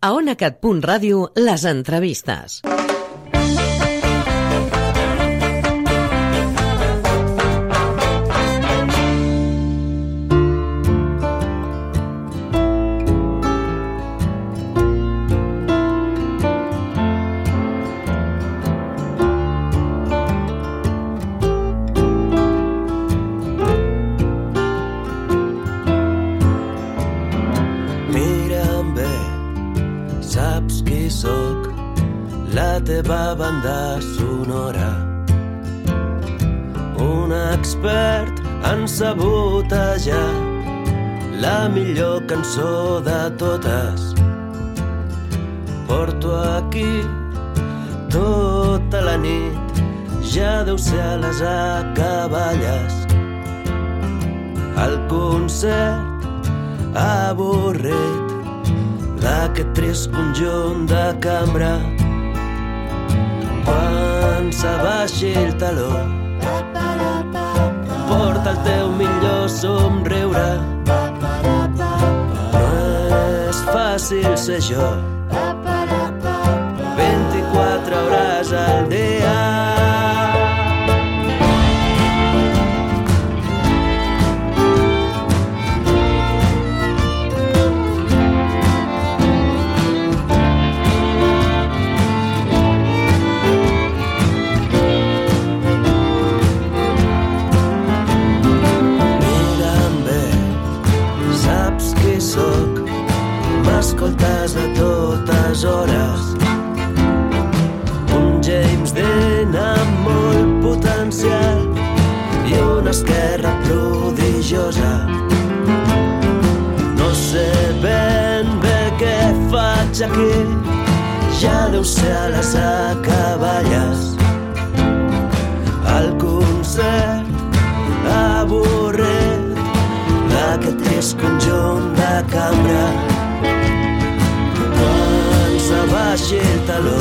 A onacat.ràdio, les entrevistes. La teva banda sonora. Un expert en sabotejar la millor cançó de totes. Porto aquí tota la nit, ja deu ser a les acaballes. El concert avorrit d'aquest trist conjunt de cambra. Quan s'abaixi el taló, porta el teu millor somriure. No és fàcil ser jo, una esquerra prodigiosa. No sé ben bé què faig aquí, ja deu ser a les acaballes. El concert avorrit d'aquest trist conjunt de cambra. Quan s'abaixi el taló,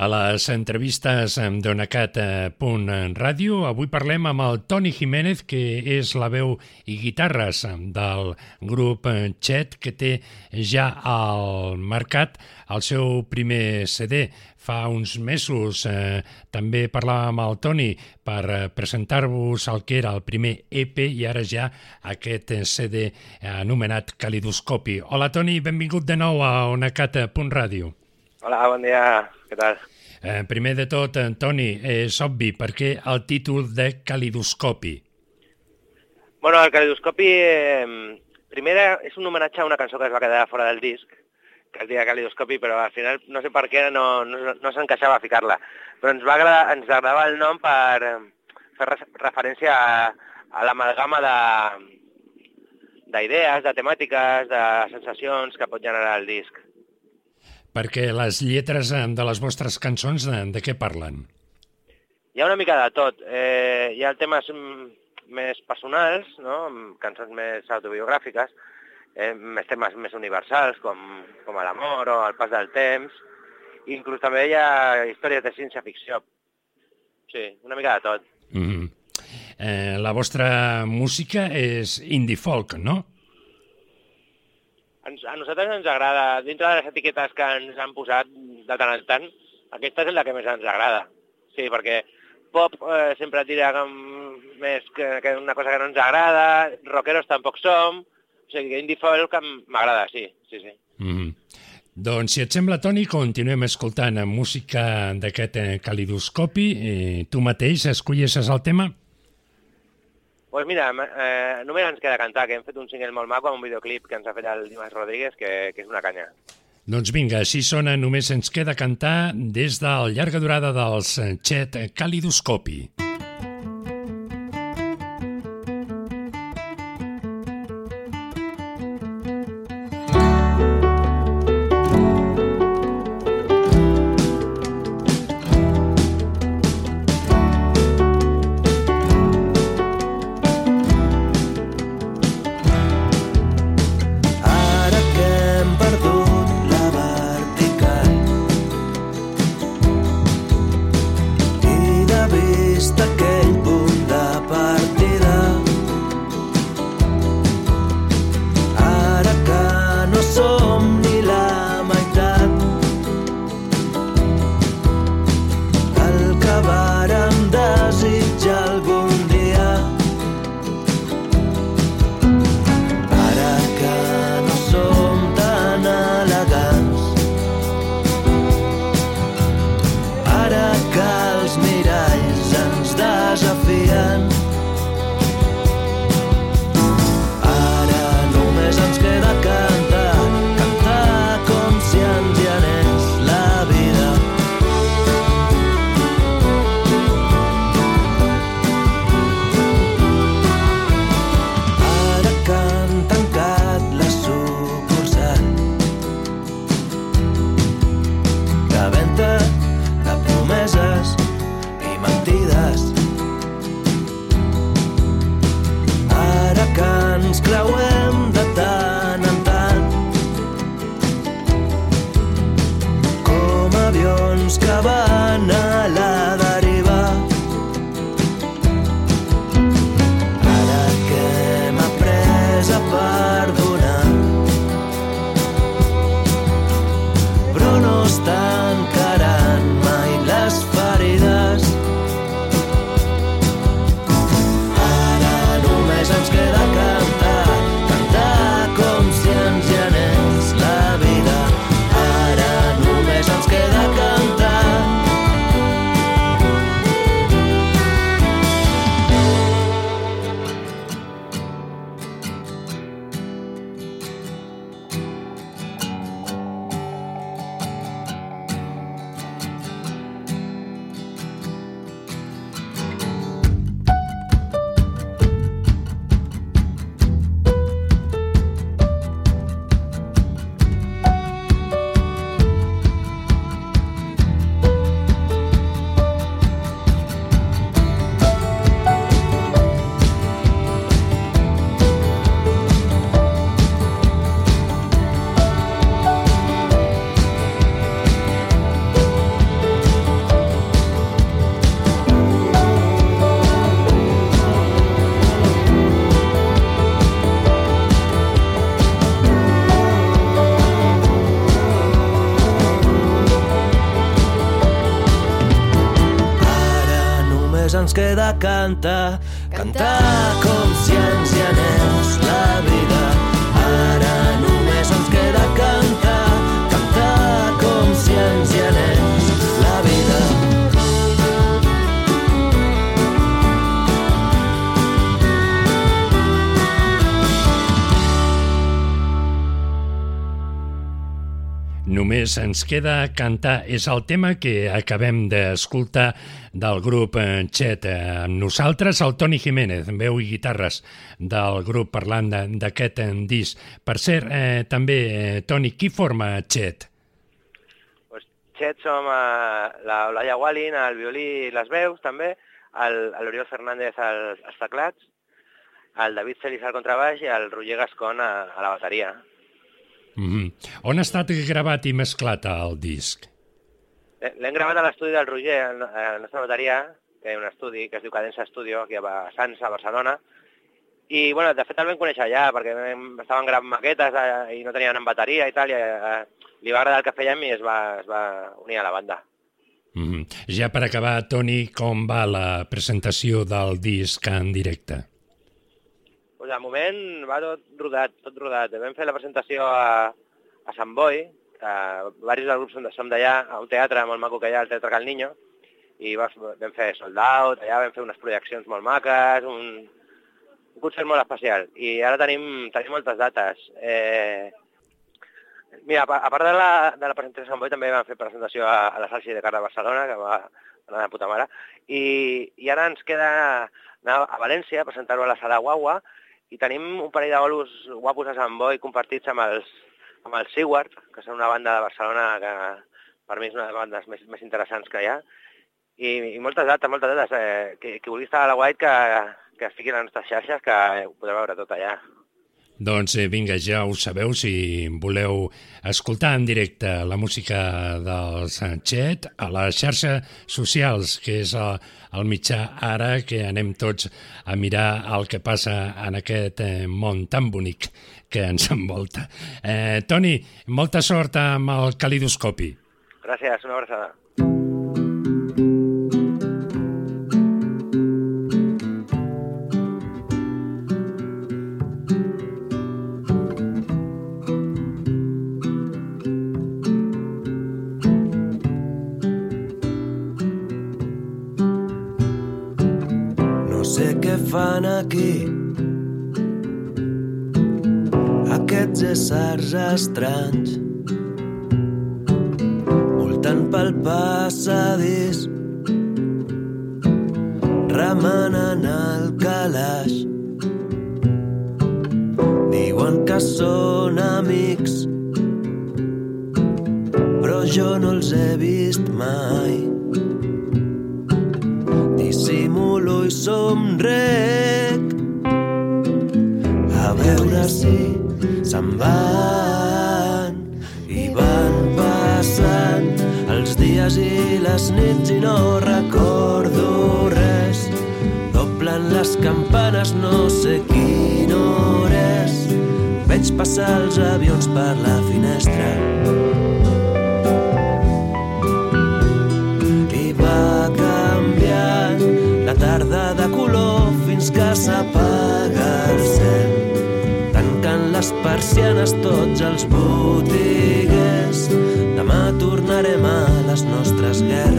A les entrevistes amb donacat.ràdio avui parlem amb el Toni Jiménez, que és la veu i guitarres del grup Chet, que té ja al mercat el seu primer CD. Fa uns mesos eh, també parlàvem amb el Toni per eh, presentar-vos el que era el primer EP i ara ja aquest CD anomenat Calidoscopi. Hola Toni, benvingut de nou a onacat.ràdio. Hola, bon dia. Què tal? Eh, primer de tot, Antoni, és obvi, per què el títol de Calidoscopi? Bueno, el calidoscopi, eh, primer és un homenatge a una cançó que es va quedar fora del disc, que es deia Calidoscopi, però al final no sé per què no, no, no s'encaixava a ficar-la. Però ens va agradar, ens agradava el nom per eh, fer re- referència a, a l'amalgama de, d'idees, de temàtiques, de sensacions que pot generar el disc. Perquè les lletres eh, de les vostres cançons, de, de què parlen? Hi ha una mica de tot. Eh, hi ha temes mm, més personals, no? cançons més autobiogràfiques, eh, més temes més universals, com, com l'amor o el pas del temps. Inclús també hi ha històries de ciència-ficció. Sí, una mica de tot. Mm -hmm. eh, la vostra música és indie folk, no? Ens, a nosaltres ens agrada, dintre de les etiquetes que ens han posat de tant en tant, aquesta és la que més ens agrada. Sí, perquè pop eh, sempre tira més que, que una cosa que no ens agrada, rockeros tampoc som, o sigui, indie folk m'agrada, sí, sí, sí. Mm -hmm. Doncs, si et sembla, Toni, continuem escoltant música d'aquest eh, calidoscopi. Eh, tu mateix escolleixes el tema? Pues mira, eh, només ens queda cantar, que hem fet un single molt maco amb un videoclip que ens ha fet el Dimas Rodríguez, que, que és una canya. Doncs vinga, així sona, només ens queda cantar des del llarga durada dels Chet Calidoscopi. Mm. ens queda cantar, cantar com si ens hi anés la vida. Ara només ens queda cantar, cantar com si ens hi anés la vida. Només ens queda cantar. És el tema que acabem d'escoltar del grup Chet. Amb nosaltres, el Toni Jiménez, veu i guitarres del grup parlant d'aquest disc. Per cert, eh, també, eh, Toni, qui forma Chet? Pues Chet som eh, la Olaya Wallin, el violí i les veus, també, l'Oriol Fernández als, als teclats, el David Celis al contrabaix i el Roger Gascon a, a la bateria. Mm -hmm. On ha estat gravat i mesclat el disc? L'hem gravat a l'estudi del Roger, a la nostra bateria, que hi ha un estudi que es diu Cadença Studio, aquí a Sants, a Barcelona, i, bueno, de fet el vam conèixer allà, perquè estaven gravant maquetes eh, i no tenien en bateria i tal, i eh, li va agradar el que fèiem i es va, es va unir a la banda. Mm -hmm. Ja per acabar, Toni, com va la presentació del disc en directe? Pues de moment va tot rodat, tot rodat. Vam fer la presentació a, a Sant Boi, que diversos dels grups som d'allà, a un teatre molt maco que hi ha, el Teatre Cal Niño, i va, vam fer sold out, allà vam fer unes projeccions molt maques, un, un concert molt especial. I ara tenim, tenim moltes dates. Eh, Mira, a part de la, de la presentació de Sant Boi, també vam fer presentació a, a la Salsi de Carra de Barcelona, que va anar de puta mare, i, i ara ens queda anar a València a presentar-ho a la Sala Guagua, i tenim un parell de bolos guapos a Sant Boi compartits amb els, amb els Seward, que són una banda de Barcelona que per mi és una de les bandes més, més interessants que hi ha, i, i moltes dates, moltes dates. Eh, que, que vulgui estar a la White que, que es fiqui a les nostres xarxes, que ho podeu veure tot allà. Doncs eh, vinga, ja ho sabeu, si voleu escoltar en directe la música del Sanchet a les xarxes socials, que és el, el mitjà ara que anem tots a mirar el que passa en aquest eh, món tan bonic que ens envolta. Eh, Toni, molta sort amb el calidoscopi. Gràcies, una abraçada. Passadís remenant el calaix. Diuen que són amics però jo no els he vist mai. Dissimulo i somrec a veure si se'n van dies i les nits i no recordo res doblen les campanes no sé quina hora és veig passar els avions per la finestra tarda de color fins que s'apaga el cel. Tancant les persianes tots els botiguers. Les nostres guerres.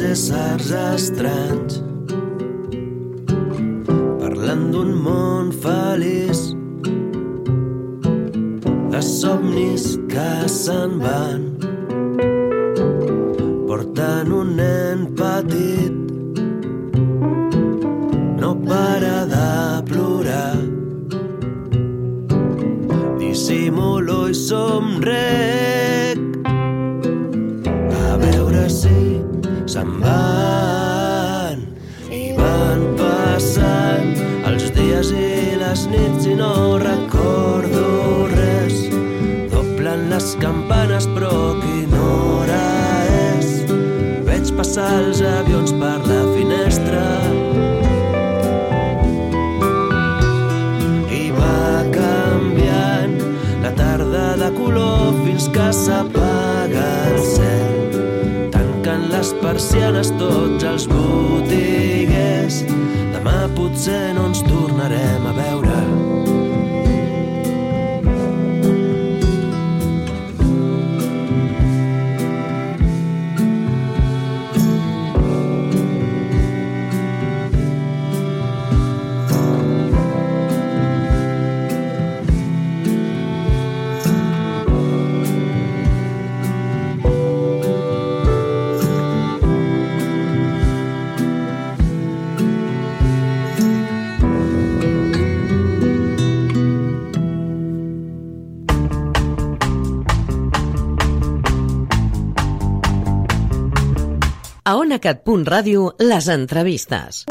Éssers estranys. Parlant d'un món feliç. De somnis que se'n van. Portant un nen petit. No para de plorar. Dissimulo i somrec se'n les persianes tots els botiguers. Demà potser no ens tornarem a veure. A onacat.ràdio les entrevistes.